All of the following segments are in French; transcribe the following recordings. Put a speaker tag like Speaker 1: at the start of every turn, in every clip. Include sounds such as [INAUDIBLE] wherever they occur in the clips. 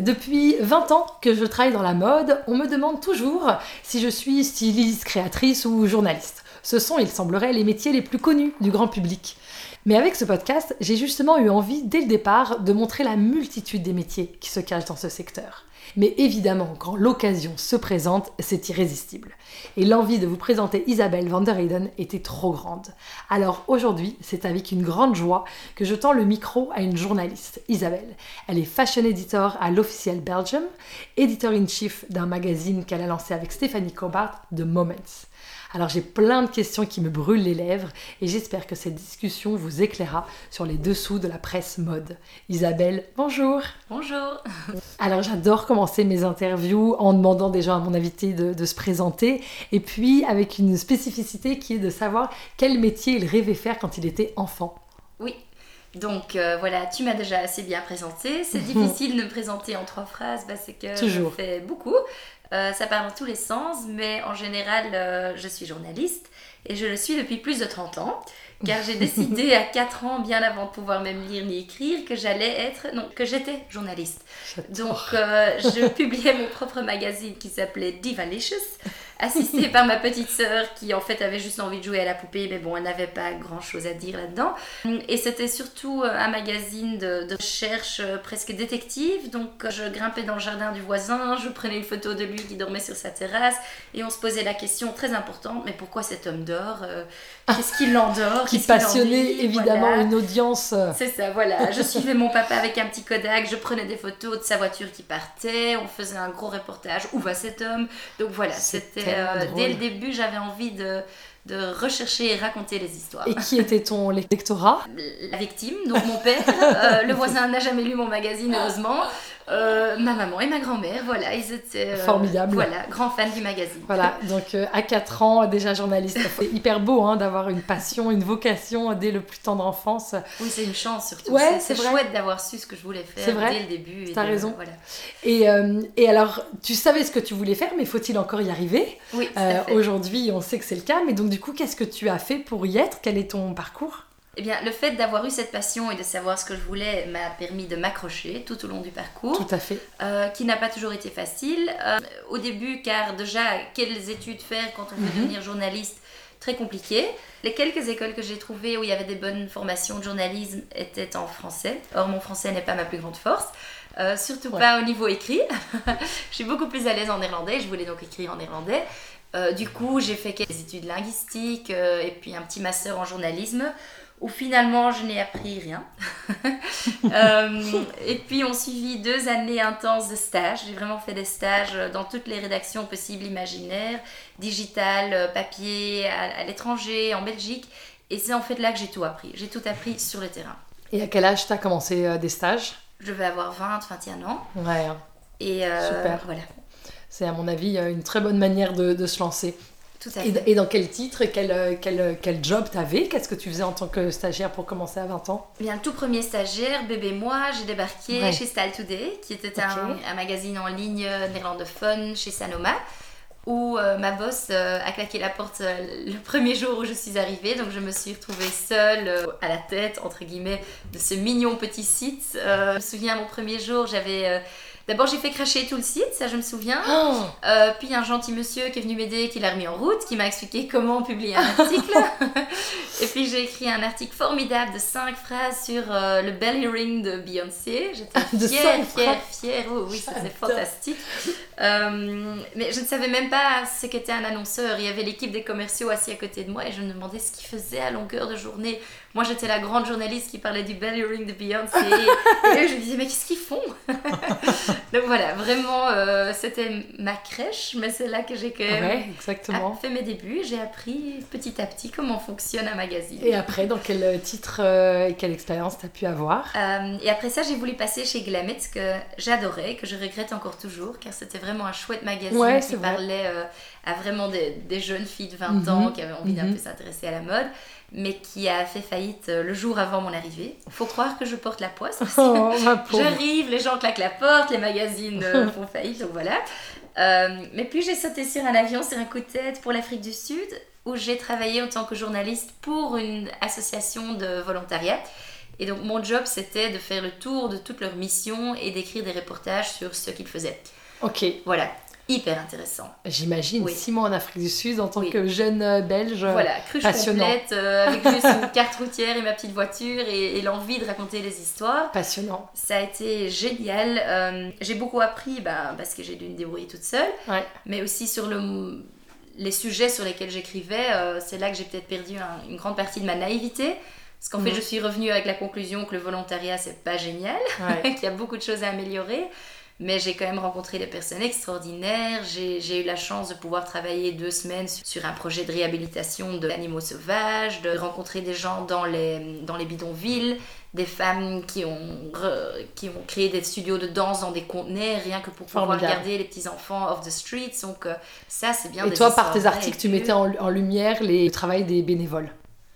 Speaker 1: Depuis 20 ans que je travaille dans la mode, on me demande toujours si je suis styliste, créatrice ou journaliste. Ce sont, il semblerait, les métiers les plus connus du grand public. Mais avec ce podcast, j'ai justement eu envie, dès le départ, de montrer la multitude des métiers qui se cachent dans ce secteur. Mais évidemment, quand l'occasion se présente, c'est irrésistible. Et l'envie de vous présenter Isabelle van der Heyden était trop grande. Alors aujourd'hui, c'est avec une grande joie que je tends le micro à une journaliste, Isabelle. Elle est fashion editor à l'officiel Belgium, editor-in-chief d'un magazine qu'elle a lancé avec Stéphanie Cobart, The Moments. Alors j'ai plein de questions qui me brûlent les lèvres et j'espère que cette discussion vous éclairera sur les dessous de la presse mode. Isabelle, bonjour
Speaker 2: Bonjour
Speaker 1: Alors j'adore commencer mes interviews en demandant déjà à mon invité de, se présenter et puis avec une spécificité qui est de savoir quel métier il rêvait faire quand il était enfant.
Speaker 2: Oui, donc euh, voilà, tu m'as déjà assez bien présenté. C'est difficile de me présenter en trois phrases parce que
Speaker 1: Toujours.
Speaker 2: je fais beaucoup. Euh, ça part dans tous les sens, mais en général, euh, je suis journaliste et je le suis depuis plus de 30 ans, car j'ai [LAUGHS] décidé à 4 ans, bien avant de pouvoir même lire ni écrire, que j'allais être, non, que j'étais journaliste. Donc, euh, je publiais mon propre magazine qui s'appelait Divalicious, assistée par ma petite sœur qui en fait avait juste envie de jouer à la poupée, mais bon, elle n'avait pas grand chose à dire là-dedans. Et c'était surtout euh, un magazine de, recherche euh, presque détective, donc je grimpais dans le jardin du voisin, je prenais une photo de lui qui dormait sur sa terrasse, et on se posait la question très importante, mais pourquoi cet homme dort euh, Qu'est-ce qui l'endort [LAUGHS]
Speaker 1: Qui passionnait évidemment une audience.
Speaker 2: C'est ça, voilà. Je [LAUGHS] suivais mon papa avec un petit Kodak, je prenais des photos de sa voiture qui partait, on faisait un gros reportage, où va cet homme? Donc voilà, c'était euh, dès le début, j'avais envie de, de rechercher et raconter les histoires.
Speaker 1: Et qui était ton lectorat?
Speaker 2: La victime, donc mon père. Euh, le voisin n'a jamais lu mon magazine, heureusement. Euh, ma maman et ma grand-mère, voilà, ils étaient
Speaker 1: euh, formidables.
Speaker 2: Voilà, grands fans du magazine.
Speaker 1: Voilà, [LAUGHS] donc euh, à 4 ans déjà journaliste, c'est hyper beau hein, d'avoir une passion, une vocation dès le plus tendre enfance.
Speaker 2: Oui, c'est une chance surtout. Ouais, c'est chouette d'avoir su ce que je voulais faire
Speaker 1: vrai.
Speaker 2: dès le début.
Speaker 1: T'as raison. Voilà. Et, et, alors, tu savais ce que tu voulais faire, mais faut-il encore y arriver?
Speaker 2: Oui.
Speaker 1: Aujourd'hui, on sait que c'est le cas, mais donc du coup, qu'est-ce que tu as fait pour y être? Quel est ton parcours?
Speaker 2: Eh bien, le fait d'avoir eu cette passion et de savoir ce que je voulais m'a permis de m'accrocher tout au long du parcours.
Speaker 1: Tout à fait.
Speaker 2: Euh, qui n'a pas toujours été facile. Euh, au début, car déjà, quelles études faire quand on veut mhm. devenir journaliste? Très compliqué. Les quelques écoles que j'ai trouvées où il y avait des bonnes formations de journalisme étaient en français. Or, mon français n'est pas ma plus grande force. Euh, surtout pas au niveau écrit. [LAUGHS] je suis beaucoup plus à l'aise en néerlandais. Je voulais donc écrire en néerlandais. du coup, j'ai fait quelques études linguistiques et puis un petit master en journalisme où finalement je n'ai appris rien. [LAUGHS] Euh, et puis on suivi deux années intenses de stages. J'ai vraiment fait des stages dans toutes les rédactions possibles, imaginaires, digital, euh, papier, à, l'étranger, en Belgique. Et c'est en fait là que j'ai tout appris. J'ai tout appris sur le terrain.
Speaker 1: Et à quel âge tu as commencé euh, des stages?
Speaker 2: Je vais avoir 20, 21 ans.
Speaker 1: Ouais.
Speaker 2: Et Super. Voilà.
Speaker 1: C'est à mon avis une très bonne manière de, de se lancer. Et, dans quel titre, quel, euh, quel, euh, quel job t'avais? Qu'est-ce que tu faisais en tant que stagiaire pour commencer à 20 ans?
Speaker 2: Bien, tout premier stagiaire, bébé moi, j'ai débarqué chez Style Today, qui était un, un, magazine en ligne néerlandophone chez Sanoma, où euh, ma boss a claqué la porte le premier jour où je suis arrivée, donc je me suis retrouvée seule à la tête, entre guillemets, de ce mignon petit site. je me souviens, mon premier jour, j'avais D'abord, j'ai fait cracher tout le site, ça je me souviens.
Speaker 1: Oh,
Speaker 2: Euh, puis un gentil monsieur qui est venu m'aider, qui l'a remis en route, qui m'a expliqué comment publier un article. [LAUGHS] et puis j'ai écrit un article formidable de 5 phrases sur euh, le belly ring de Beyoncé. J'étais [LAUGHS] fière, fière, fière. Oh, oui, c'est fantastique. Euh, mais je ne savais même pas ce qu'était un annonceur. Il y avait l'équipe des commerciaux assis à côté de moi et je me demandais ce qu'ils faisaient à longueur de journée. Moi, j'étais la grande journaliste qui parlait du belly ring de Beyoncé. et eux, je me disais, mais qu'est-ce qu'ils font? [LAUGHS] Donc voilà, vraiment, euh, c'était ma crèche, mais c'est là que j'ai quand même
Speaker 1: ouais, exactement.
Speaker 2: fait mes débuts. J'ai appris petit à petit comment fonctionne un magazine.
Speaker 1: Et après, dans quel titre euh, et quelle expérience tu as pu avoir?
Speaker 2: Euh, et après ça, j'ai voulu passer chez Glamet, que j'adorais, que je regrette encore toujours, car c'était vraiment un chouette magazine
Speaker 1: Ouais,
Speaker 2: qui
Speaker 1: vrai.
Speaker 2: parlait euh, à vraiment des, des jeunes filles de 20
Speaker 1: Mhm,
Speaker 2: ans qui avaient envie d'un
Speaker 1: mhm.
Speaker 2: peu s'intéresser à la mode, mais qui a fait faillite euh, le jour avant mon arrivée. Faut croire que je porte la poisse. parce que
Speaker 1: Oh, pauvre.
Speaker 2: J'arrive, les gens claquent la porte, les magazines euh, [LAUGHS] font faillite, donc voilà. Euh, mais puis j'ai sauté sur un avion, sur un coup de tête pour l'Afrique du Sud, où j'ai travaillé en tant que journaliste pour une association de volontariat. Et donc mon job, c'était de faire le tour de toutes leurs missions et d'écrire des reportages sur ce qu'ils faisaient.
Speaker 1: Ok,
Speaker 2: Voilà, hyper intéressant.
Speaker 1: j'imagine
Speaker 2: Oui.
Speaker 1: six mois en Afrique du Sud en tant
Speaker 2: Oui.
Speaker 1: que jeune euh, belge.
Speaker 2: Voilà, cruche
Speaker 1: passionnant.
Speaker 2: complète, euh, avec juste [LAUGHS] une carte routière et ma petite voiture et, et l'envie de raconter les histoires.
Speaker 1: Passionnant.
Speaker 2: Ça a été génial. Euh, j'ai beaucoup appris ben, parce que j'ai dû me débrouiller toute seule,
Speaker 1: Ouais.
Speaker 2: mais aussi sur le, les sujets sur lesquels j'écrivais. euh, c'est là que j'ai peut-être perdu un- une grande partie de ma naïveté. Parce qu'en fait,
Speaker 1: Mhm.
Speaker 2: je suis revenue avec la conclusion que le volontariat, c'est pas génial,
Speaker 1: Ouais. [LAUGHS]
Speaker 2: qu'il y a beaucoup de choses à améliorer. Mais j'ai quand même rencontré des personnes extraordinaires. J'ai eu la chance de pouvoir travailler deux semaines sur- un projet de réhabilitation d'animaux sauvages, de rencontrer des gens dans les, dans les bidonvilles, des femmes qui ont, re- qui ont créé des studios de danse dans des conteneurs, rien que pour pouvoir
Speaker 1: Formidable.
Speaker 2: garder les petits-enfants off the streets. Donc euh, ça, c'est bien
Speaker 1: Et
Speaker 2: des
Speaker 1: toi, par tes articles, tu mettais en, en lumière les- le travail des bénévoles.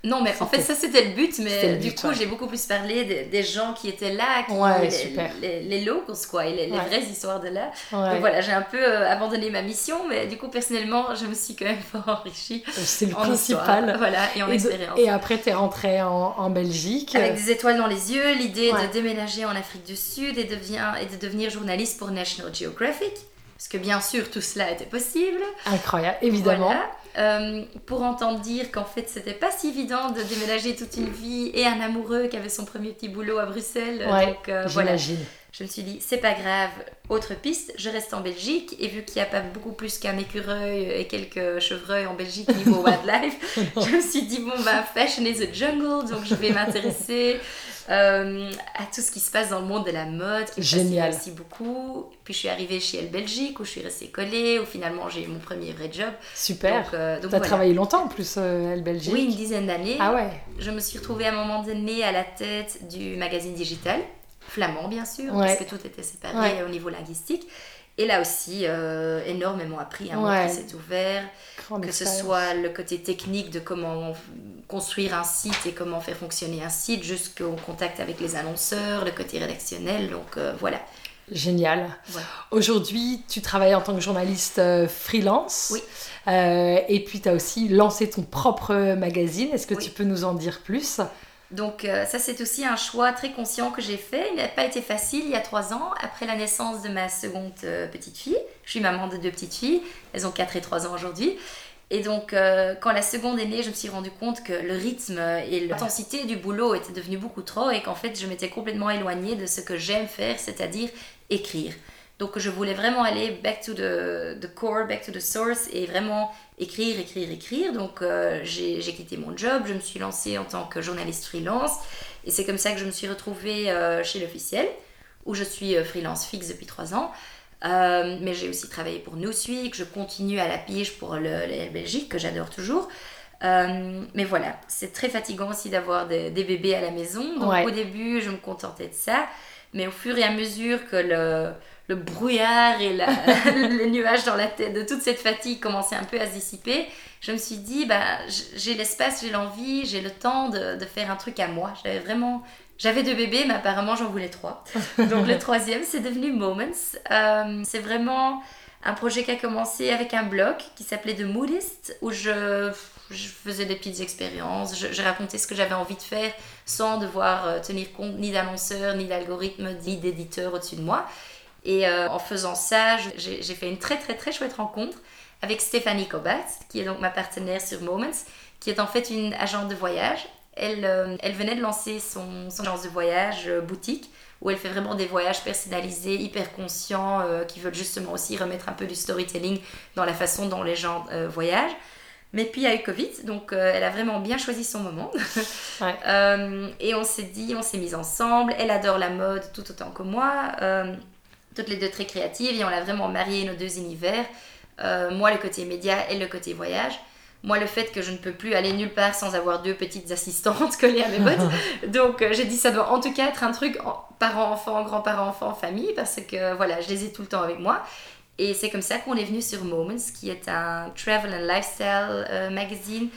Speaker 2: Non, mais en fait, ça c'était le but, mais
Speaker 1: le
Speaker 2: du
Speaker 1: but,
Speaker 2: coup,
Speaker 1: ouais.
Speaker 2: j'ai beaucoup plus parlé des, des gens qui étaient là, qui,
Speaker 1: Ouais,
Speaker 2: les,
Speaker 1: super.
Speaker 2: les, les locals, quoi, et les, les
Speaker 1: Ouais.
Speaker 2: vraies histoires de là. Donc voilà, j'ai un peu euh, abandonné ma mission, mais du coup, personnellement, je me suis quand même [LAUGHS] fort enrichie
Speaker 1: C'est le
Speaker 2: en histoire,
Speaker 1: principal.
Speaker 2: voilà, et en
Speaker 1: Et, de-
Speaker 2: expérience.
Speaker 1: et après, tu es rentrée en, en Belgique.
Speaker 2: Avec des étoiles dans les yeux, l'idée de déménager en Afrique du Sud et, devient, et de devenir journaliste pour National Geographic. Parce que bien sûr, tout cela était possible.
Speaker 1: Incroyable, évidemment.
Speaker 2: Voilà. Euh, pour entendre dire qu'en fait, c'était pas si évident de déménager toute une vie et un amoureux qui avait son premier petit boulot à Bruxelles.
Speaker 1: Ouais,
Speaker 2: Donc euh, voilà, je me suis dit, c'est pas grave, autre piste, je reste en Belgique. Et vu qu'il n'y a pas beaucoup plus qu'un écureuil et quelques chevreuils en Belgique niveau [LAUGHS] wildlife, je me suis dit, bon, bah, fashion is a jungle, donc je vais m'intéresser euh, à tout ce qui se passe dans le monde de la mode, qui me
Speaker 1: Génial.
Speaker 2: aussi beaucoup. Puis je suis arrivée chez Elle Belgique, où je suis restée collée, où finalement j'ai eu mon premier vrai job.
Speaker 1: Super.
Speaker 2: Donc, euh, donc
Speaker 1: tu as
Speaker 2: voilà.
Speaker 1: travaillé longtemps en plus, euh, elle Belgique.
Speaker 2: Oui, une dizaine d'années.
Speaker 1: Ah ouais.
Speaker 2: Je me suis retrouvée à un moment donné à la tête du magazine digital, flamand bien sûr,
Speaker 1: Ouais.
Speaker 2: parce que tout était séparé
Speaker 1: Ouais.
Speaker 2: au niveau linguistique. Et là aussi, euh, énormément appris, un
Speaker 1: Ouais.
Speaker 2: s'est ouvert, que ce soit le côté technique de comment construire un site et comment faire fonctionner un site, jusqu'au contact avec les annonceurs, le côté rédactionnel. Donc euh, voilà.
Speaker 1: Génial. Aujourd'hui, tu travailles en tant que journaliste euh, freelance.
Speaker 2: Oui.
Speaker 1: Euh, et puis, tu as aussi lancé ton propre magazine. Est-ce que
Speaker 2: Oui.
Speaker 1: tu peux nous en dire plus?
Speaker 2: Donc euh, ça c'est aussi un choix très conscient que j'ai fait. Il n'a pas été facile il y a trois ans, après la naissance de ma seconde euh, petite fille. Je suis maman de deux petites filles, elles ont 4 et 3 ans aujourd'hui. Et donc euh, quand la seconde est née, je me suis rendu compte que le rythme et l'intensité du boulot étaient devenus beaucoup trop et qu'en fait je m'étais complètement éloignée de ce que j'aime faire, c'est-à-dire écrire. Donc je voulais vraiment aller back to the, the core, back to the source et vraiment écrire, écrire, écrire. Donc euh, j'ai quitté mon job, je me suis lancée en tant que journaliste freelance et c'est comme ça que je me suis retrouvée euh, chez l'officiel où je suis euh, freelance fixe depuis trois ans. Euh, mais j'ai aussi travaillé pour Newsweek, je continue à la pige pour le, la Belgique que j'adore toujours. Euh, mais voilà, c'est très fatigant aussi d'avoir des, des bébés à la maison. Donc
Speaker 1: Ouais.
Speaker 2: au début, je me contentais de ça. Mais au fur et à mesure que le, le brouillard et la- [LAUGHS] les nuages dans la tête de toute cette fatigue commençaient un peu à se dissiper, je me suis dit, bah, j'ai l'espace, j'ai l'envie, j'ai le temps de, de faire un truc à moi. J'avais vraiment... J'avais deux bébés, mais apparemment j'en voulais trois. [LAUGHS] Donc le troisième, c'est devenu Moments. Euh, c'est vraiment un projet qui a commencé avec un blog qui s'appelait The Moodist, où je, je faisais des petites expériences, je, je racontais ce que j'avais envie de faire sans devoir euh, tenir compte ni d'annonceurs, ni d'algorithmes, ni d'éditeurs au-dessus de moi. Et euh, en faisant ça, j'ai fait une très très très chouette rencontre avec Stéphanie Cobat, qui est donc ma partenaire sur Moments, qui est en fait une agente de voyage. Elle, euh, elle venait de lancer son, son agence de voyage euh, boutique, où elle fait vraiment des voyages personnalisés, hyper conscients, qui veulent justement aussi remettre un peu du storytelling dans la façon dont les gens voyagent. Mais puis il y a eu Covid, donc elle a vraiment bien choisi son moment. [LAUGHS] et on s'est dit, on s'est mis ensemble. Elle adore la mode tout autant que moi toutes les deux très créatives et on a vraiment marié nos deux univers. Euh, moi, le côté média et le côté voyage. Moi, le fait que je ne peux plus aller nulle part sans avoir deux petites assistantes collées à mes bottes. [LAUGHS] Donc, euh, j'ai dit, ça doit en tout cas être un truc parents-enfants, grands-parents-enfants, famille, parce que voilà, je les ai tout le temps avec moi. Et c'est comme ça qu'on est venu sur Moments, qui est un travel and lifestyle euh, magazine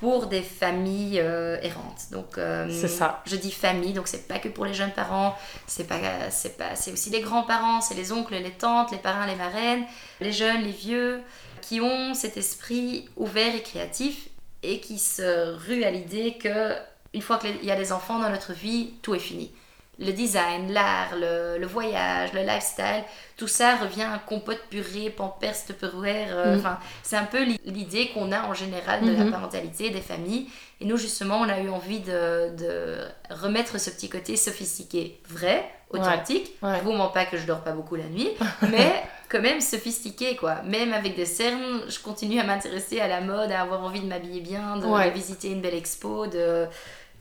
Speaker 2: pour des familles euh, errantes. Donc, euh,
Speaker 1: c'est ça.
Speaker 2: Je dis famille, donc c'est pas que pour les jeunes parents, c'est pas, c'est pas, c'est aussi les grands-parents, c'est les oncles, les tantes, les parrains, les marraines, les jeunes, les vieux, qui ont cet esprit ouvert et créatif et qui se ruent à l'idée que une fois qu'il y a des enfants dans notre vie, tout est fini le design, l'art, le, voyage, le lifestyle, tout ça revient à compote purée, pampers, tupperware. Euh, mm. c'est un peu l'idée qu'on a en général de la mm-hmm. parentalité, des familles. Et nous, justement, on a eu envie de, remettre ce petit côté sophistiqué, vrai, authentique. Ouais. Je vous mens pas que je dors pas beaucoup la nuit, [LAUGHS] mais quand même sophistiqué, quoi. Même avec des cernes, je continue à m'intéresser à la mode, à avoir envie de m'habiller bien, de visiter une belle expo, de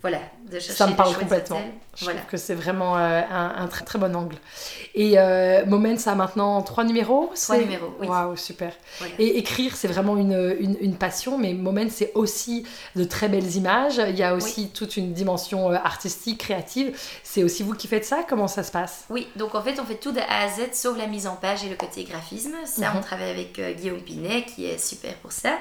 Speaker 2: voilà, de chercher
Speaker 1: Ça me parle complètement. Je trouve que c'est vraiment euh, un, très très bon angle. Et euh, Moment, ça a maintenant trois numéros
Speaker 2: Trois numéros, oui.
Speaker 1: Waouh, super. Et écrire, c'est vraiment une, une, passion, mais Moment, c'est aussi de très belles images. Il y a aussi toute une dimension euh, artistique, créative. C'est aussi vous qui faites ça? Comment ça se passe?
Speaker 2: Oui, donc en fait, on fait tout de A à Z, sauf la mise en page et le côté graphisme. Ça, on mhm. travaille avec Guillaume Pinet, qui est super pour ça.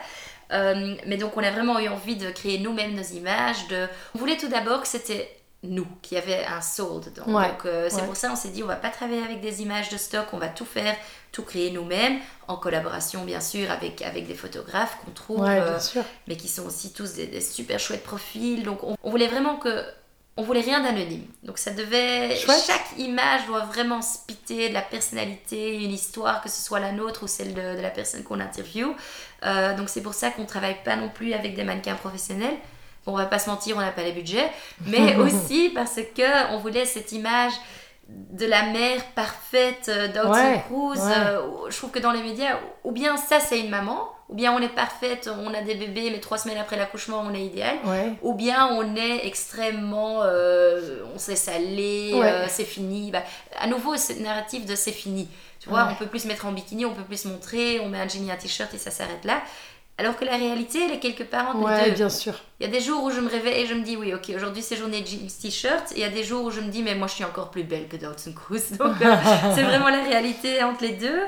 Speaker 2: Euh, mais donc on a vraiment eu envie de créer nous-mêmes nos images. De... On voulait tout d'abord que c'était nous, qui avait un soul dedans. donc euh, c'est pour ça on s'est dit on va pas travailler avec des images de stock, on va tout faire, tout créer nous-mêmes, en collaboration bien sûr avec, avec des photographes qu'on trouve,
Speaker 1: euh,
Speaker 2: mais qui sont aussi tous des, super chouettes profils. Donc on voulait vraiment que on voulait rien d'anonyme. Donc ça devait. Chaque image doit vraiment spiter de la personnalité, une histoire, que ce soit la nôtre ou celle de, la personne qu'on interviewe. Euh, donc c'est pour ça qu'on travaille pas non plus avec des mannequins professionnels. Bon, on va pas se mentir, on n'a pas les budgets, mais [LAUGHS] aussi parce que on voulait cette image de la mère parfaite euh, d'Outson Cruz. Euh, je trouve que dans les médias, ou bien ça c'est une maman, ou bien on est parfaite, on a des bébés, mais trois semaines après l'accouchement, on est idéal. Ou bien on est extrêmement. Euh, on s'est salé, euh, c'est fini. Bah, à nouveau, ce narratif de c'est fini. Tu vois, on peut plus se mettre en bikini, on peut plus se montrer, on met un jean et un t-shirt et ça s'arrête là. Alors que la réalité, elle est quelque part entre
Speaker 1: ouais,
Speaker 2: les deux.
Speaker 1: bien sûr.
Speaker 2: Il y a des jours où je me réveille et je me dis, oui, ok, aujourd'hui c'est journée jeans, t-shirt. Il y a des jours où je me dis, mais moi je suis encore plus belle que Dawson Cruz. [LAUGHS] Donc euh, [LAUGHS] c'est vraiment la réalité entre les deux.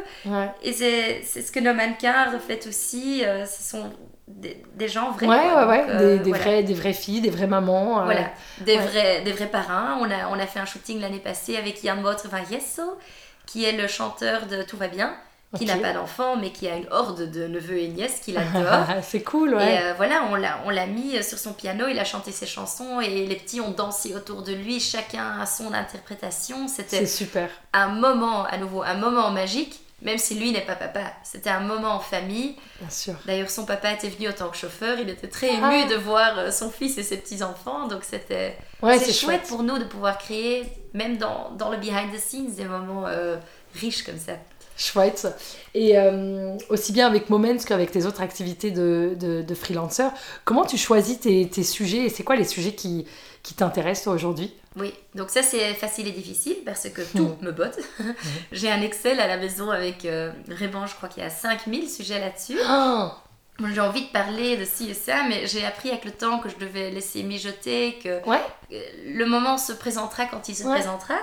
Speaker 2: Et c'est ce que nos mannequins reflètent aussi. Euh, ce sont des, des, gens vrais.
Speaker 1: Ouais, ouais, ouais. des, euh, des, vrais, des vraies filles, des vraies mamans.
Speaker 2: Voilà, des, vrais, des vrais parrains. On a, on a fait un shooting l'année passée avec Jan Wout van qui est le chanteur de Tout va bien qui n'a pas d'enfant, mais qui a une horde de neveux et nièces qui l'adorent. [LAUGHS]
Speaker 1: c'est cool, ouais.
Speaker 2: Et euh, voilà, on l'a, on l'a mis sur son piano, il a chanté ses chansons et les petits ont dansé autour de lui, chacun a son interprétation. C'était
Speaker 1: super.
Speaker 2: un moment, à nouveau, un moment magique, même si lui n'est pas papa. C'était un moment en famille.
Speaker 1: Bien sûr.
Speaker 2: D'ailleurs, son papa était venu en tant que chauffeur, il était très ému ah. de voir euh, son fils et ses petits-enfants, donc c'était
Speaker 1: ouais,
Speaker 2: c'est chouette, pour nous de pouvoir créer, même dans, dans le behind the scenes, des moments euh, riches comme ça.
Speaker 1: Chouette. Et euh, aussi bien avec Moments qu'avec tes autres activités de, de, freelancer, comment tu choisis tes, tes sujets et c'est quoi les sujets qui, qui t'intéressent aujourd'hui?
Speaker 2: Oui, donc ça c'est facile et difficile parce que [LAUGHS] tout me botte. [LAUGHS] J'ai un Excel à la maison avec euh, je crois qu'il y a 5000 sujets là-dessus. [GASPS]
Speaker 1: Oh
Speaker 2: j'ai envie de parler de ci et ça, mais j'ai appris avec le temps que je devais laisser mijoter, que
Speaker 1: ouais.
Speaker 2: le moment se présentera quand il se présentera.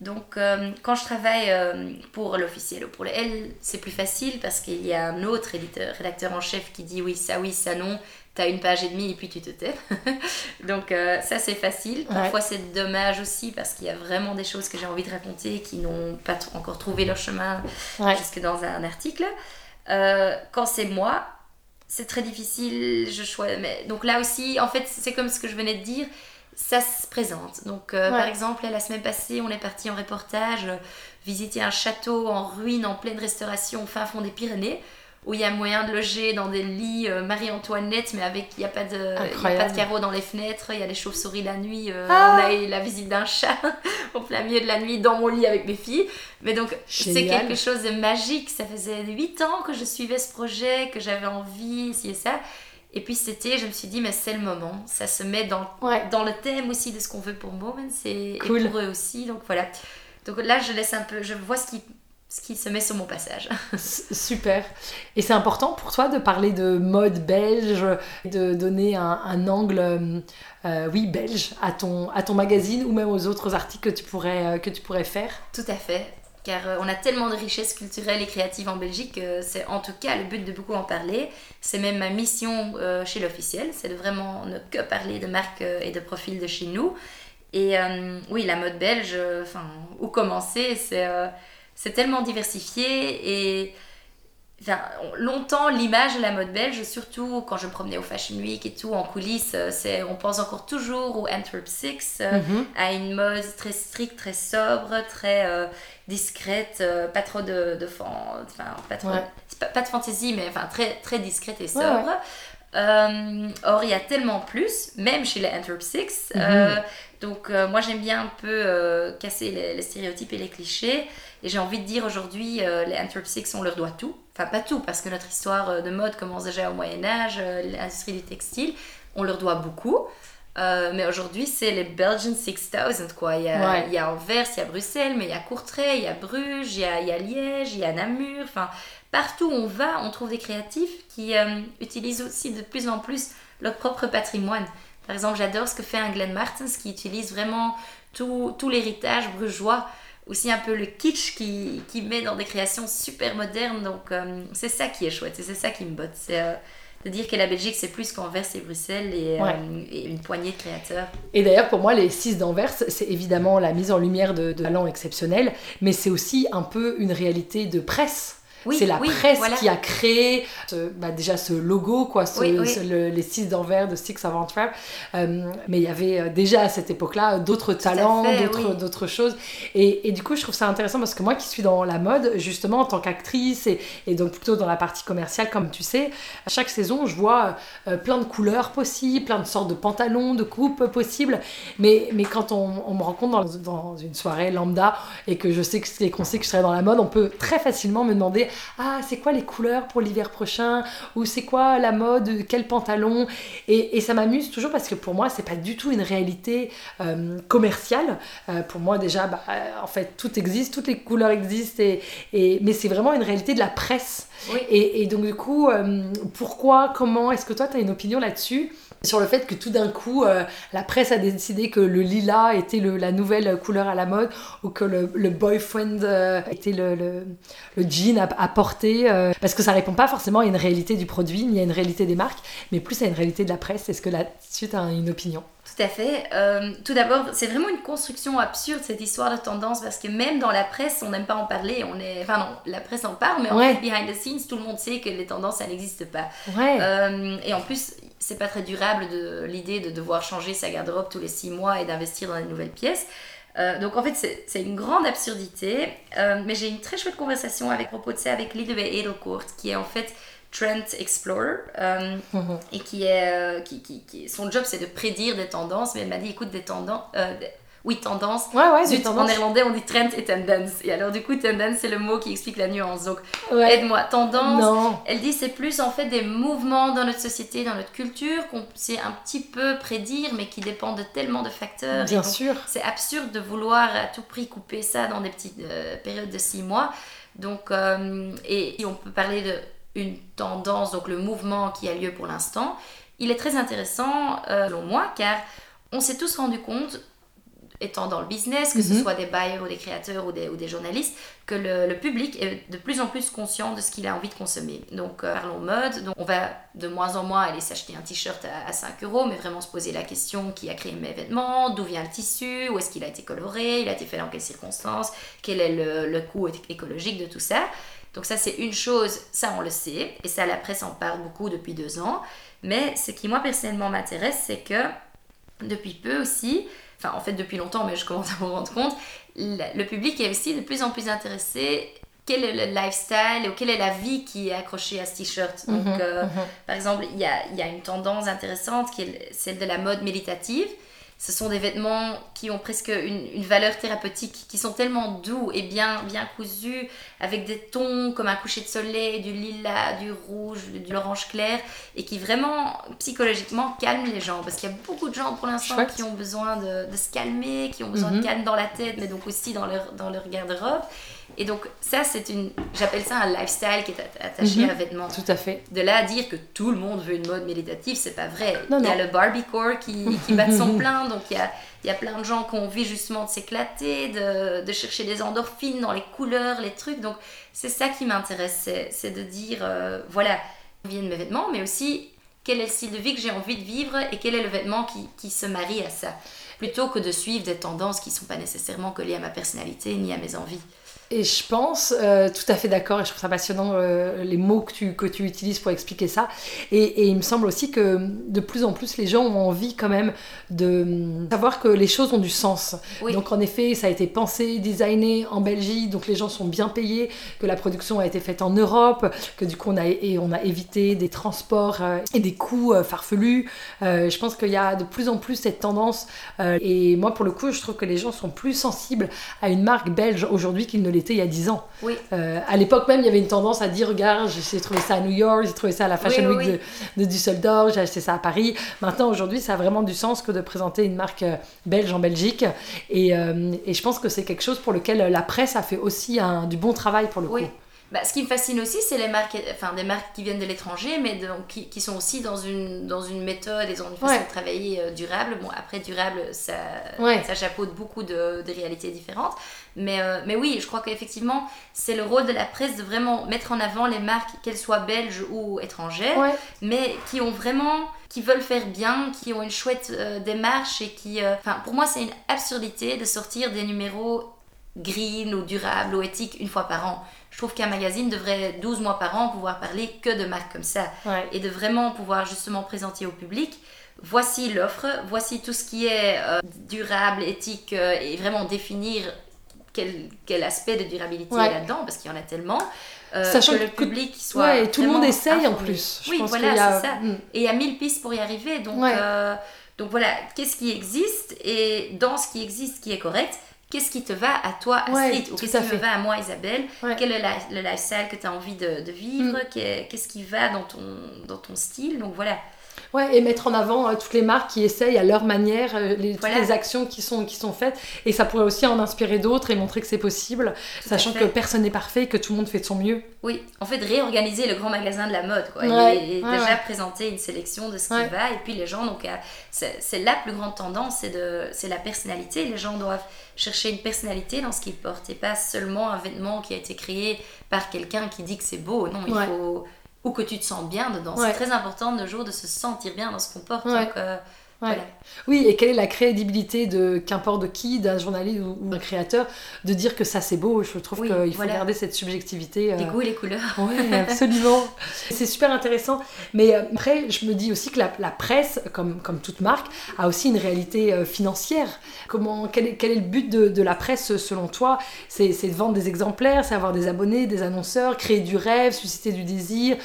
Speaker 2: Donc, euh, quand je travaille euh, pour l'officiel ou pour le L, c'est plus facile parce qu'il y a un autre éditeur, rédacteur en chef qui dit oui, ça, oui, ça, non. Tu as une page et demie et puis tu te tais. [LAUGHS] Donc, euh, ça, c'est facile. Parfois, c'est dommage aussi parce qu'il y a vraiment des choses que j'ai envie de raconter qui n'ont pas encore trouvé leur chemin jusque dans un article. quand c'est moi, c'est très difficile. Je choisis. Mais... Donc, là aussi, en fait, c'est comme ce que je venais de dire ça se présente. Donc, euh, par exemple, la semaine passée, on est parti en reportage euh, visiter un château en ruine, en pleine restauration, au fin fond des Pyrénées, où il y a moyen de loger dans des lits euh, Marie-Antoinette, mais avec il n'y a, pas de, pas de carreaux dans les fenêtres, il y a des chauves-souris la nuit. Ah. On a eu la visite d'un chat [LAUGHS] au plein milieu de la nuit dans mon lit avec mes filles. Mais donc, c'est quelque chose de magique. Ça faisait 8 ans que je suivais ce projet, que j'avais envie, ci et ça. Et puis c'était, je me suis dit, mais c'est le moment. Ça se met dans, dans le thème aussi de ce qu'on veut pour Moments et, pour eux aussi. Donc voilà. Donc là, je laisse un peu, je vois ce qui, ce qui se met sur mon passage. [LAUGHS]
Speaker 1: Super. Et c'est important pour toi de parler de mode belge, de donner un, un angle, euh, oui, belge à ton, à ton magazine ou même aux autres articles que tu pourrais, euh, que tu pourrais faire?
Speaker 2: Tout à fait car euh, on a tellement de richesses culturelles et créatives en Belgique que c'est en tout cas le but de beaucoup en parler. C'est même ma mission euh, chez l'officiel, c'est de vraiment ne que parler de marques euh, et de profils de chez nous. Et oui, la mode belge, enfin, où commencer C'est tellement diversifié et Enfin, longtemps, l'image de la mode belge, surtout quand je me promenais au Fashion Week et tout, en coulisses, euh, c'est, on pense encore toujours au Antwerp Six, euh, mhm. à une mode très stricte, très sobre, très euh, discrète, pas trop de, de enfin, pas, trop, pas, de fantaisie, mais enfin très, très discrète et sobre. or, il y a tellement plus, même chez les Antwerp Six. Mhm. donc, moi, j'aime bien un peu casser les, les, stéréotypes et les clichés. Et j'ai envie de dire aujourd'hui, les Antwerp Six, on leur doit tout enfin pas tout, parce que notre histoire euh, de mode commence déjà au Moyen Âge, euh, l'industrie du textile, on leur doit beaucoup. Euh, mais aujourd'hui, c'est les Belgian 6000, quoi. Il y, a, il y a Anvers, il y a Bruxelles, mais il y a Courtrai, il y a Bruges, il y a, il y a Liège, il y a Namur. Enfin, partout où on va, on trouve des créatifs qui utilisent aussi de plus en plus leur propre patrimoine. Par exemple, j'adore ce que fait un Glenn Martins qui utilise vraiment tout, tout l'héritage brugeois aussi un peu le kitsch qui, qui met dans des créations super modernes. Donc euh, c'est ça qui est chouette et c'est ça qui me botte. C'est euh, de dire que la Belgique c'est plus qu'Anvers et Bruxelles et, euh, et, une poignée de créateurs.
Speaker 1: Et d'ailleurs pour moi les six d'Anvers c'est évidemment la mise en lumière de, de talents exceptionnels mais c'est aussi un peu une réalité de presse c'est la presse qui a créé bah, déjà ce logo, quoi, les six d'envers de Six of Antwerp. Euh, mais il y avait euh, déjà à cette époque-là d'autres talents, d'autres choses. Et, et, du coup, je trouve ça intéressant parce que moi qui suis dans la mode, justement, en tant qu'actrice et, et, donc plutôt dans la partie commerciale, comme tu sais, à chaque saison, je vois euh, plein de couleurs possibles, plein de sortes de pantalons, de coupes possibles. Mais, mais quand on, on me rencontre dans, dans, une soirée lambda et que je sais que, qu'on sait que je serai dans la mode, on peut très facilement me demander ah c'est quoi les couleurs pour l'hiver prochain? Ou c'est quoi la mode? Quel pantalon? Et, ça m'amuse toujours parce que pour moi c'est pas du tout une réalité euh, commerciale. Euh, pour moi déjà bah, euh, en fait tout existe toutes les couleurs existent et, mais c'est vraiment une réalité de la presse. Et, donc du coup pourquoi comment est-ce que toi tu as une opinion là-dessus? Sur le fait que tout d'un coup, euh, la presse a décidé que le lilas était le, la nouvelle couleur à la mode ou que le, le boyfriend euh, était le, le, le, jean à, porter. Euh, parce que ça répond pas forcément à une réalité du produit ni à une réalité des marques, mais plus à une réalité de la presse. Est-ce que là-dessus, tu as une opinion?
Speaker 2: Tout à fait. tout d'abord, c'est vraiment une construction absurde cette histoire de tendance parce que même dans la presse, on n'aime pas en parler. On est, enfin non, la presse en parle, mais en fait, behind the scenes, tout le monde sait que les tendances, ça n'existe pas. Ouais. et en plus, c'est pas très durable de l'idée de devoir changer sa garde-robe tous les six mois et d'investir dans des nouvelles pièces. Euh, donc en fait, c'est une grande absurdité. Euh, mais j'ai une très chouette conversation avec propos de ça avec Liedewey Edelkoort, qui est en fait Trend Explorer euh, mhm. et qui est qui, qui, qui, son job c'est de prédire des tendances. Mais elle m'a dit écoute des tendances oui, tendance. Ouais, ouais, En néerlandais, on dit trend et tendance. Et alors, du coup, tendance, c'est le mot qui explique la nuance. Donc, aide-moi. Tendance, elle dit c'est plus en fait des mouvements dans notre société, dans notre culture, qu'on sait un petit peu prédire, mais qui dépendent de tellement de facteurs.
Speaker 1: Bien sûr.
Speaker 2: C'est absurde de vouloir à tout prix couper ça dans des petites euh, périodes de six mois. Donc, euh, et si on peut parler de une tendance, donc le mouvement qui a lieu pour l'instant, il est très intéressant, euh, selon moi, car on s'est tous rendu compte étant dans le business, que ce mhm. soit des buyers ou des créateurs ou des, ou des journalistes, que le, public est de plus en plus conscient de ce qu'il a envie de consommer. Donc euh, parlons mode, donc on va de moins en moins aller s'acheter un t-shirt à, 5 euros, mais vraiment se poser la question qui a créé mes vêtements, d'où vient le tissu, où est-ce qu'il a été coloré, il a été fait dans quelles circonstances, quel est le, le coût écologique de tout ça? Donc ça c'est une chose, ça on le sait, et ça la presse en parle beaucoup depuis deux ans. Mais ce qui moi personnellement m'intéresse, c'est que depuis peu aussi, enfin en fait depuis longtemps, mais je commence à me rendre compte, le public est aussi de plus en plus intéressé quel est le lifestyle ou quelle est la vie qui est accrochée à ce t-shirt. Donc, mhm, euh, mhm. par exemple, il y a, y a, une tendance intéressante qui est celle de la mode méditative ce sont des vêtements qui ont presque une, valeur thérapeutique, qui sont tellement doux et bien, bien cousus, avec des tons comme un coucher de soleil, du lilas, du rouge, de l'orange clair, et qui vraiment psychologiquement calment les gens. Parce qu'il y a beaucoup de gens pour l'instant qui ont besoin de, se calmer, qui ont besoin de mhm. calme dans la tête, mais donc aussi dans leur, dans leur garde-robe. Et donc, ça, c'est une. J'appelle ça un lifestyle qui est attaché mhm. à un vêtement.
Speaker 1: Tout à fait.
Speaker 2: De là à dire que tout le monde veut une mode méditative, c'est pas vrai. il y a le Barbiecore qui, qui bat son [LAUGHS] plein, donc il y a, il y a plein de gens qui ont envie justement de s'éclater, de, de, chercher des endorphines dans les couleurs, les trucs. Donc, c'est ça qui m'intéresse, c'est de dire, euh, voilà, vient de mes vêtements, mais aussi quel est le style de vie que j'ai envie de vivre et quel est le vêtement qui, qui se marie à ça? Plutôt que de suivre des tendances qui ne sont pas nécessairement collées à ma personnalité ni à mes envies.
Speaker 1: Et je pense, euh, tout à fait d'accord, et je trouve ça passionnant euh, les mots que tu, que tu utilises pour expliquer ça. Et, et, il me semble aussi que de plus en plus, les gens ont envie quand même de savoir que les choses ont du sens. Donc en effet, ça a été pensé, designé en Belgique, donc les gens sont bien payés, que la production a été faite en Europe, que du coup on a, et on a évité des transports euh, et des coûts farfelus. je pense qu'il y a de plus en plus cette tendance. et moi, pour le coup, je trouve que les gens sont plus sensibles à une marque belge aujourd'hui qu'ils ne il y a 10 ans.
Speaker 2: Oui.
Speaker 1: Euh, à l'époque même, il y avait une tendance à dire regarde, j'ai trouvé ça à New York, j'ai trouvé ça à la Fashion Week De, Düsseldorf, j'ai acheté ça à Paris. Maintenant, aujourd'hui, ça a vraiment du sens que de présenter une marque euh, belge en Belgique. Et, euh, et je pense que c'est quelque chose pour lequel la presse a fait aussi un, du bon travail pour le coup.
Speaker 2: Bah, ce qui me fascine aussi, c'est les marques, enfin des marques qui viennent de l'étranger, mais qui, qui, sont aussi dans une, dans une méthode et dans une façon de travailler durable. Bon, après, durable, ça, ça chapeaute beaucoup de, de réalités différentes. Mais, euh, mais oui, je crois qu'effectivement, c'est le rôle de la presse de vraiment mettre en avant les marques, qu'elles soient belges ou étrangères, mais qui ont vraiment qui veulent faire bien, qui ont une chouette euh, démarche et qui... Enfin, pour moi, c'est une absurdité de sortir des numéros green ou durables ou éthiques une fois par an. Je trouve qu'un magazine devrait 12 mois par an pouvoir parler que de marques comme ça et de vraiment pouvoir justement présenter au public. Voici l'offre, voici tout ce qui est euh, durable, éthique euh, et vraiment définir quel, quel aspect de durabilité il y a là-dedans parce qu'il y en a tellement.
Speaker 1: Euh, Sachant que le public soit. Ouais, et tout le monde essaye en plus.
Speaker 2: oui, voilà, c'est ça. Hmm. Et il y a mille pistes pour y arriver. Donc, donc voilà, qu'est-ce qui existe et dans ce qui existe qui est correct, qu'est-ce qui te va à toi, Astrid, ou qu'est-ce qui me va à moi, Isabelle, quel est le lifestyle que tu as envie de, vivre, mm. qu'est-ce qui va dans ton, dans ton style. Donc voilà,
Speaker 1: Ouais, et mettre en avant euh, toutes les marques qui essayent à leur manière, euh, les, toutes les actions qui sont, qui sont faites. Et ça pourrait aussi en inspirer d'autres et montrer que c'est possible, sachant que personne n'est parfait, que tout le monde fait de son mieux.
Speaker 2: Oui, en fait, réorganiser le grand magasin de la mode, quoi. et, déjà présenter une sélection de ce qui va. Et puis les gens, donc, euh, c'est la plus grande tendance, c'est la personnalité. Les gens doivent chercher une personnalité dans ce qu'ils portent et pas seulement un vêtement qui a été créé par quelqu'un qui dit que c'est beau. Non, il faut ou que tu te sens bien dedans. C'est très important de jour de se sentir bien dans ce qu'on porte. Donc, euh,
Speaker 1: oui, et quelle est la crédibilité de qu'importe de qui, d'un journaliste ou, d'un créateur, de dire que ça c'est beau Je trouve qu'il faut garder cette subjectivité.
Speaker 2: Euh, les goûts et les couleurs.
Speaker 1: Oui, absolument. [LAUGHS] c'est super intéressant. Mais euh, après, je me dis aussi que la, presse, comme, comme toute marque, a aussi une réalité euh, financière. Comment, quel, est, quel est le but de, de la presse selon toi? C'est de vendre des exemplaires, c'est avoir des abonnés, des annonceurs, créer du rêve, susciter du désir,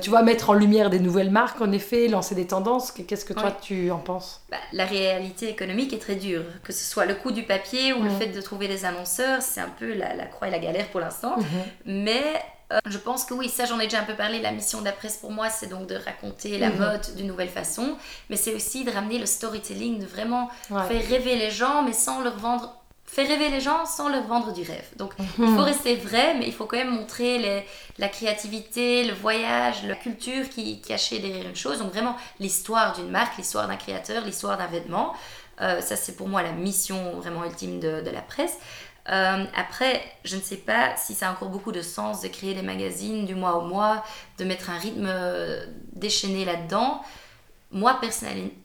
Speaker 1: tu vois, mettre en lumière des nouvelles marques en effet, lancer des tendances. Qu'est-ce que toi tu en penses?
Speaker 2: Bah, la réalité économique est très dure. Que ce soit le coût du papier ou le fait de trouver des annonceurs, c'est un peu la, croix et la galère pour l'instant. Mhm. Mais euh, je pense que oui, ça j'en ai déjà un peu parlé. La mission de la presse pour moi, c'est donc de raconter la mhm. mode d'une nouvelle façon. Mais c'est aussi de ramener le storytelling, de vraiment faire rêver les gens, mais sans leur vendre faire rêver les gens sans leur vendre du rêve. Donc il faut rester vrai, mais il faut quand même montrer les, la créativité, le voyage, la culture qui cachée derrière une chose. Donc vraiment l'histoire d'une marque, l'histoire d'un créateur, l'histoire d'un vêtement. Euh, ça c'est pour moi la mission vraiment ultime de, de la presse. Euh, après, je ne sais pas si ça a encore beaucoup de sens de créer des magazines du mois au mois, de mettre un rythme euh, déchaîné là-dedans moi,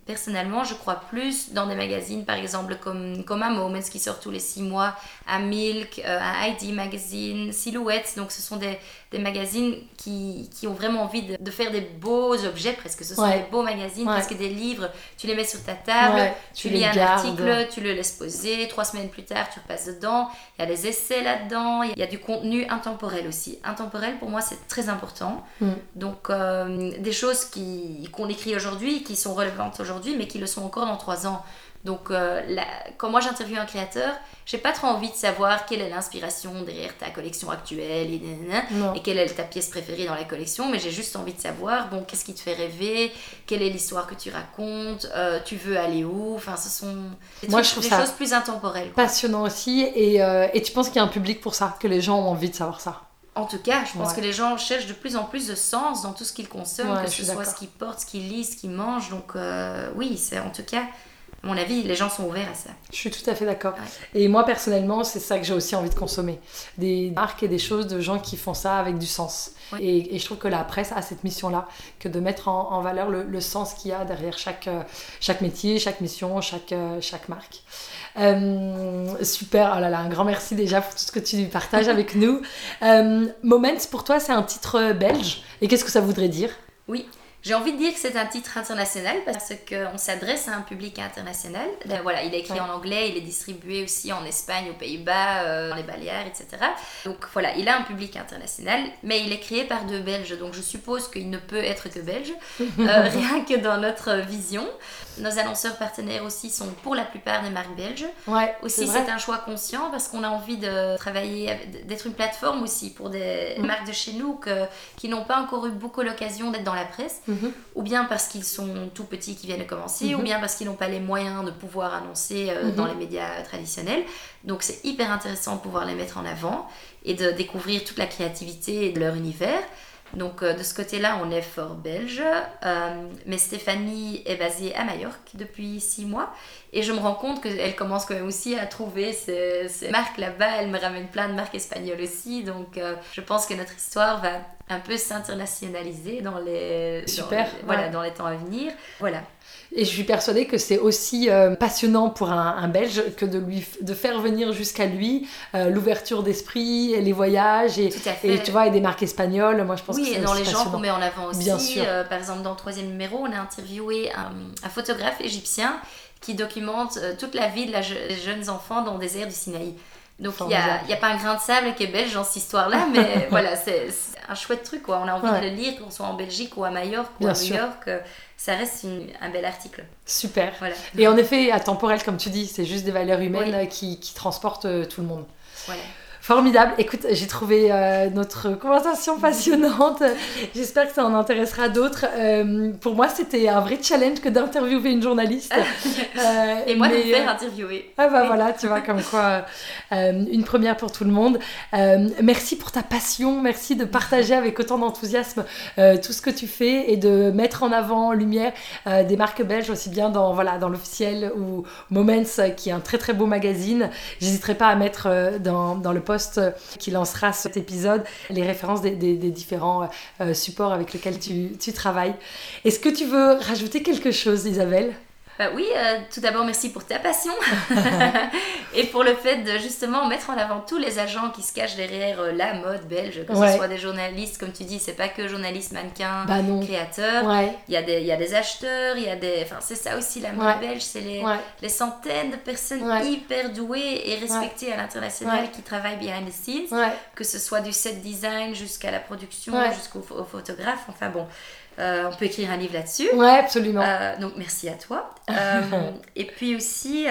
Speaker 2: personnellement, je crois plus dans des magazines, par exemple, comme, comme Moments qui sort tous les six mois, un Milk, euh, un ID Magazine, Silhouettes. Donc, ce sont des, des magazines qui, qui, ont vraiment envie de, faire des beaux objets, presque. Ce sont des beaux magazines, presque des livres. Tu les mets sur ta table, tu, lis un article, tu le laisses poser. Trois semaines plus tard, tu repasses dedans. Il y a des essais là-dedans. Il y a du contenu intemporel aussi. Intemporel, pour moi, c'est très important. Mm. Donc, euh, des choses qu'on écrit aujourd'hui qui sont relevantes aujourd'hui, mais qui le sont encore dans trois ans. Donc, euh, quand moi j'interviewe un créateur, j'ai pas trop envie de savoir quelle est l'inspiration derrière ta collection actuelle et, et, quelle est ta pièce préférée dans la collection, mais j'ai juste envie de savoir, bon, qu'est-ce qui te fait rêver, quelle est l'histoire que tu racontes, euh, tu veux aller où, enfin, ce sont des, moi, je choses plus intemporelles.
Speaker 1: Passionnant aussi, et, euh, et tu penses qu'il y a un public pour ça, que les gens ont envie de savoir ça?
Speaker 2: En tout cas, je pense que les gens cherchent de plus en plus de sens dans tout ce qu'ils consomment, que ce soit ce qu'ils portent, ce qu'ils lisent, ce qu'ils mangent. Donc euh, oui, c'est en tout cas, à mon avis, les gens sont ouverts à ça.
Speaker 1: Je suis tout à fait d'accord. Et moi, personnellement, c'est ça que j'ai aussi envie de consommer. Des marques et des choses de gens qui font ça avec du sens. Et, je trouve que la presse a cette mission-là, que de mettre en, valeur le, sens qu'il y a derrière chaque, euh, chaque métier, chaque mission, chaque, euh, chaque marque. Euh, super, oh là là, un grand merci déjà pour tout ce que tu partages avec nous. [LAUGHS] Euh, Moments, pour toi, c'est un titre belge. Et qu'est-ce que ça voudrait dire?
Speaker 2: Oui, j'ai envie de dire que c'est un titre international parce qu'on s'adresse à un public international. Ben voilà, il est écrit en anglais, il est distribué aussi en Espagne, aux Pays-Bas, euh, dans les Baléares, etc. Donc voilà, il a un public international, mais il est créé par deux Belges, donc je suppose qu'il ne peut être que belge, [LAUGHS] euh, rien que dans notre vision. Nos annonceurs partenaires aussi sont pour la plupart des marques belges.
Speaker 1: Ouais,
Speaker 2: aussi, c'est un choix conscient parce qu'on a envie de travailler, d'être une plateforme aussi pour des mm. marques de chez nous que, qui n'ont pas encore eu beaucoup l'occasion d'être dans la presse. Mhm. ou bien parce qu'ils sont tout petits qui viennent de commencer, ou mhm. bien parce qu'ils n'ont pas les moyens de pouvoir annoncer euh, mhm. dans les médias traditionnels. Donc c'est hyper intéressant de pouvoir les mettre en avant et de découvrir toute la créativité de leur univers. Donc euh, de ce côté-là, on est fort belge. Euh, mais Stéphanie est basée à Majorque depuis six mois. Et je me rends compte qu'elle commence quand même aussi à trouver ces, marques là-bas. Elle me ramène plein de marques espagnoles aussi. Donc euh, je pense que notre histoire va un peu s'internationaliser dans les,
Speaker 1: Super,
Speaker 2: voilà, dans les temps à venir. Voilà.
Speaker 1: Et je suis persuadée que c'est aussi euh, passionnant pour un, Belge que de lui de faire venir jusqu'à lui euh, l'ouverture d'esprit, les voyages et, et, tu vois et des marques espagnoles. Moi, je pense
Speaker 2: oui,
Speaker 1: que
Speaker 2: c'est dans les gens qu'on met en avant aussi. Bien sûr. Euh, par exemple, dans le troisième numéro, on a interviewé un, un photographe égyptien qui documente toute la vie de la des jeunes enfants dans le désert du Sinaï. Donc il n'y a, pas un grain de sable qui est belge dans cette histoire-là, mais [LAUGHS] voilà, c'est un chouette truc. Quoi. On a envie de le lire, qu'on soit en Belgique ou à Majorque ou à New York ça reste un bel article.
Speaker 1: Super. Et en effet, atemporel, comme tu dis, c'est juste des valeurs humaines qui, qui, transportent euh, tout le monde. Voilà. Formidable. Écoute, j'ai trouvé euh, notre conversation passionnante. J'espère que ça en intéressera d'autres. Euh, pour moi, c'était un vrai challenge que d'interviewer une journaliste. [LAUGHS]
Speaker 2: Euh, Et moi, de me faire interviewer.
Speaker 1: Ah bah voilà, tu vois, comme quoi, une première pour tout le monde. merci pour ta passion. Merci de partager avec autant d'enthousiasme tout ce que tu fais et de mettre en avant, en lumière, des marques belges, aussi bien dans, voilà, dans l'officiel ou Moments, qui est un très très beau magazine. J'hésiterai pas à mettre dans, dans le post qui lancera cet épisode, les références des, différents euh, supports avec lesquels tu travailles. Est-ce que tu veux rajouter quelque chose, Isabelle?
Speaker 2: Bah oui, euh, tout d'abord merci pour ta passion. [LAUGHS] Et pour le fait de justement mettre en avant tous les agents qui se cachent derrière euh, la mode belge, que ce soit des journalistes, comme tu dis, c'est pas que journalistes, mannequins, bah créateurs. Il, y a des, il y a des acheteurs, il y a des. Enfin, c'est ça aussi la mode belge, c'est les, les, centaines de personnes hyper douées et respectées à l'international qui travaillent behind the scenes, que ce soit du set design jusqu'à la production, jusqu'au photographe. Enfin bon. Euh, on peut écrire un livre là-dessus.
Speaker 1: Ouais, absolument.
Speaker 2: Euh, donc merci à toi. [LAUGHS] Euh, et puis aussi,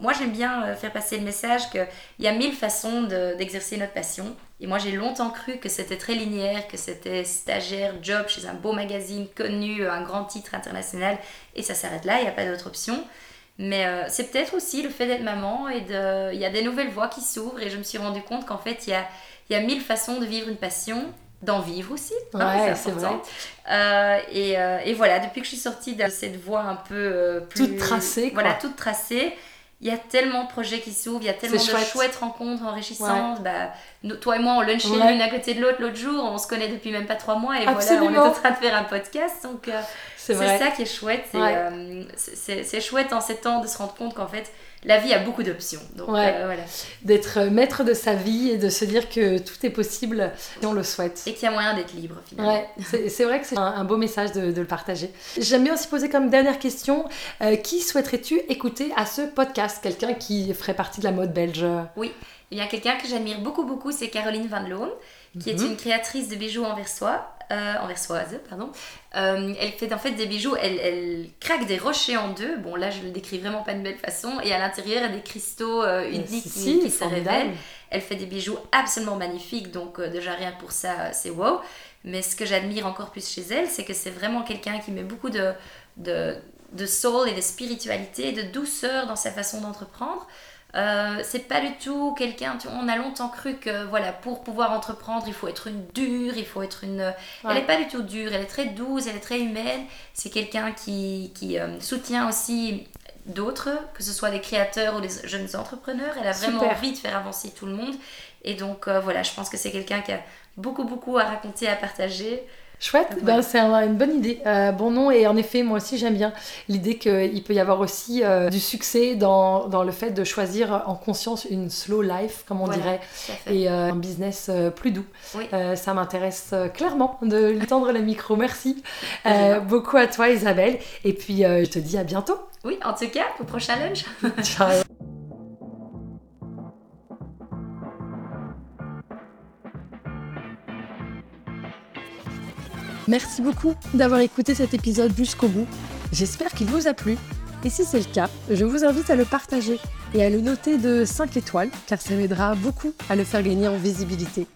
Speaker 2: moi j'aime bien faire passer le message qu'il y a mille façons d'exercer notre passion. Et moi j'ai longtemps cru que c'était très linéaire, que c'était stagiaire, job chez un beau magazine connu, un grand titre international, et ça s'arrête là, il n'y a pas d'autre option. Mais c'est peut-être aussi le fait d'être maman et de... il y a des nouvelles voies qui s'ouvrent et je me suis rendu compte qu'en fait il y a, il y a mille façons de vivre une passion d'en vivre aussi.
Speaker 1: Hein, c'est vrai.
Speaker 2: Euh, et, euh, et, voilà, depuis que je suis sortie de cette voie un peu euh, plus...
Speaker 1: Toute tracée,
Speaker 2: Voilà, toute tracée. il y a tellement de projets qui s'ouvrent, il y a tellement de
Speaker 3: chouette.
Speaker 2: chouettes rencontres enrichissantes. Bah, nous- toi et moi, on lunchait
Speaker 3: Ouais.
Speaker 2: l'une à côté de l'autre l'autre jour, on se connaît depuis même pas trois mois et voilà, on est en train de faire un podcast. Donc,
Speaker 3: C'est
Speaker 2: ça qui est chouette. c'est chouette en ces temps de se rendre compte qu'en fait, la vie a beaucoup d'options. Donc,
Speaker 3: Ouais.
Speaker 2: euh, voilà.
Speaker 3: D'être maître de sa vie et de se dire que tout est possible si on le souhaite.
Speaker 2: Et qu'il y a moyen d'être libre finalement.
Speaker 3: Ouais, c'est vrai que c'est un, un beau message de, de le partager. J'aime bien aussi poser comme dernière question euh, qui souhaiterais-tu écouter à ce podcast? Quelqu'un qui ferait partie de la mode belge?
Speaker 2: Il y a quelqu'un que j'admire beaucoup, beaucoup, c'est Caroline Van Loon, qui est
Speaker 3: Mhm.
Speaker 2: une créatrice de bijoux anversois, euh, anversoise. Pardon. Euh, elle fait en fait des bijoux, elle, elle craque des rochers en deux. Bon, là, je le décris vraiment pas de belle façon. Et à l'intérieur, il y a des cristaux euh, uniques
Speaker 3: Si,
Speaker 2: qui,
Speaker 3: si,
Speaker 2: qui se révèlent. Elle fait des bijoux absolument magnifiques, donc euh, déjà rien pour ça, euh, c'est wow. Mais ce que j'admire encore plus chez elle, c'est que c'est vraiment quelqu'un qui met beaucoup de, de, de soul et de spiritualité et de douceur dans sa façon d'entreprendre. Euh, c'est pas du tout quelqu'un. On a longtemps cru que voilà, pour pouvoir entreprendre, il faut être une dure, il faut être une. Elle n'est pas du tout dure, elle est très douce, elle est très humaine. C'est quelqu'un qui, qui euh, soutient aussi d'autres, que ce soit des créateurs ou des jeunes entrepreneurs. Elle a vraiment
Speaker 3: Super.
Speaker 2: envie de faire avancer tout le monde. Et donc euh, voilà, je pense que c'est quelqu'un qui a beaucoup, beaucoup à raconter, à partager.
Speaker 3: Chouette, ben, c'est un- une bonne idée. Euh, bon nom, et en effet, moi aussi j'aime bien l'idée qu'il peut y avoir aussi euh, du succès dans, dans le fait de choisir en conscience une slow life, comme on
Speaker 2: Voilà,
Speaker 3: dirait, et euh, un business plus doux.
Speaker 2: Oui.
Speaker 3: Ça m'intéresse clairement de lui tendre le micro. Merci beaucoup à toi, Isabelle. Et puis, je te dis à bientôt.
Speaker 2: Oui, en tout cas, au prochain lunch.
Speaker 3: Ciao. [LAUGHS]
Speaker 1: Merci beaucoup d'avoir écouté cet épisode jusqu'au bout. J'espère qu'il vous a plu. Et si c'est le cas, je vous invite à le partager et à le noter de 5 étoiles, car ça m'aidera beaucoup à le faire gagner en visibilité.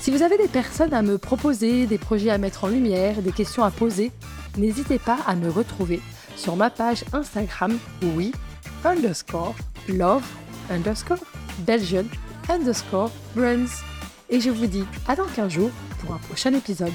Speaker 1: Si vous avez des personnes à me proposer, des projets à mettre en lumière, des questions à poser, n'hésitez pas à me retrouver sur ma page Instagram, oui, underscore, love, underscore, Belgian, underscore, brands. Et je vous dis à dans 15 jours pour un prochain épisode.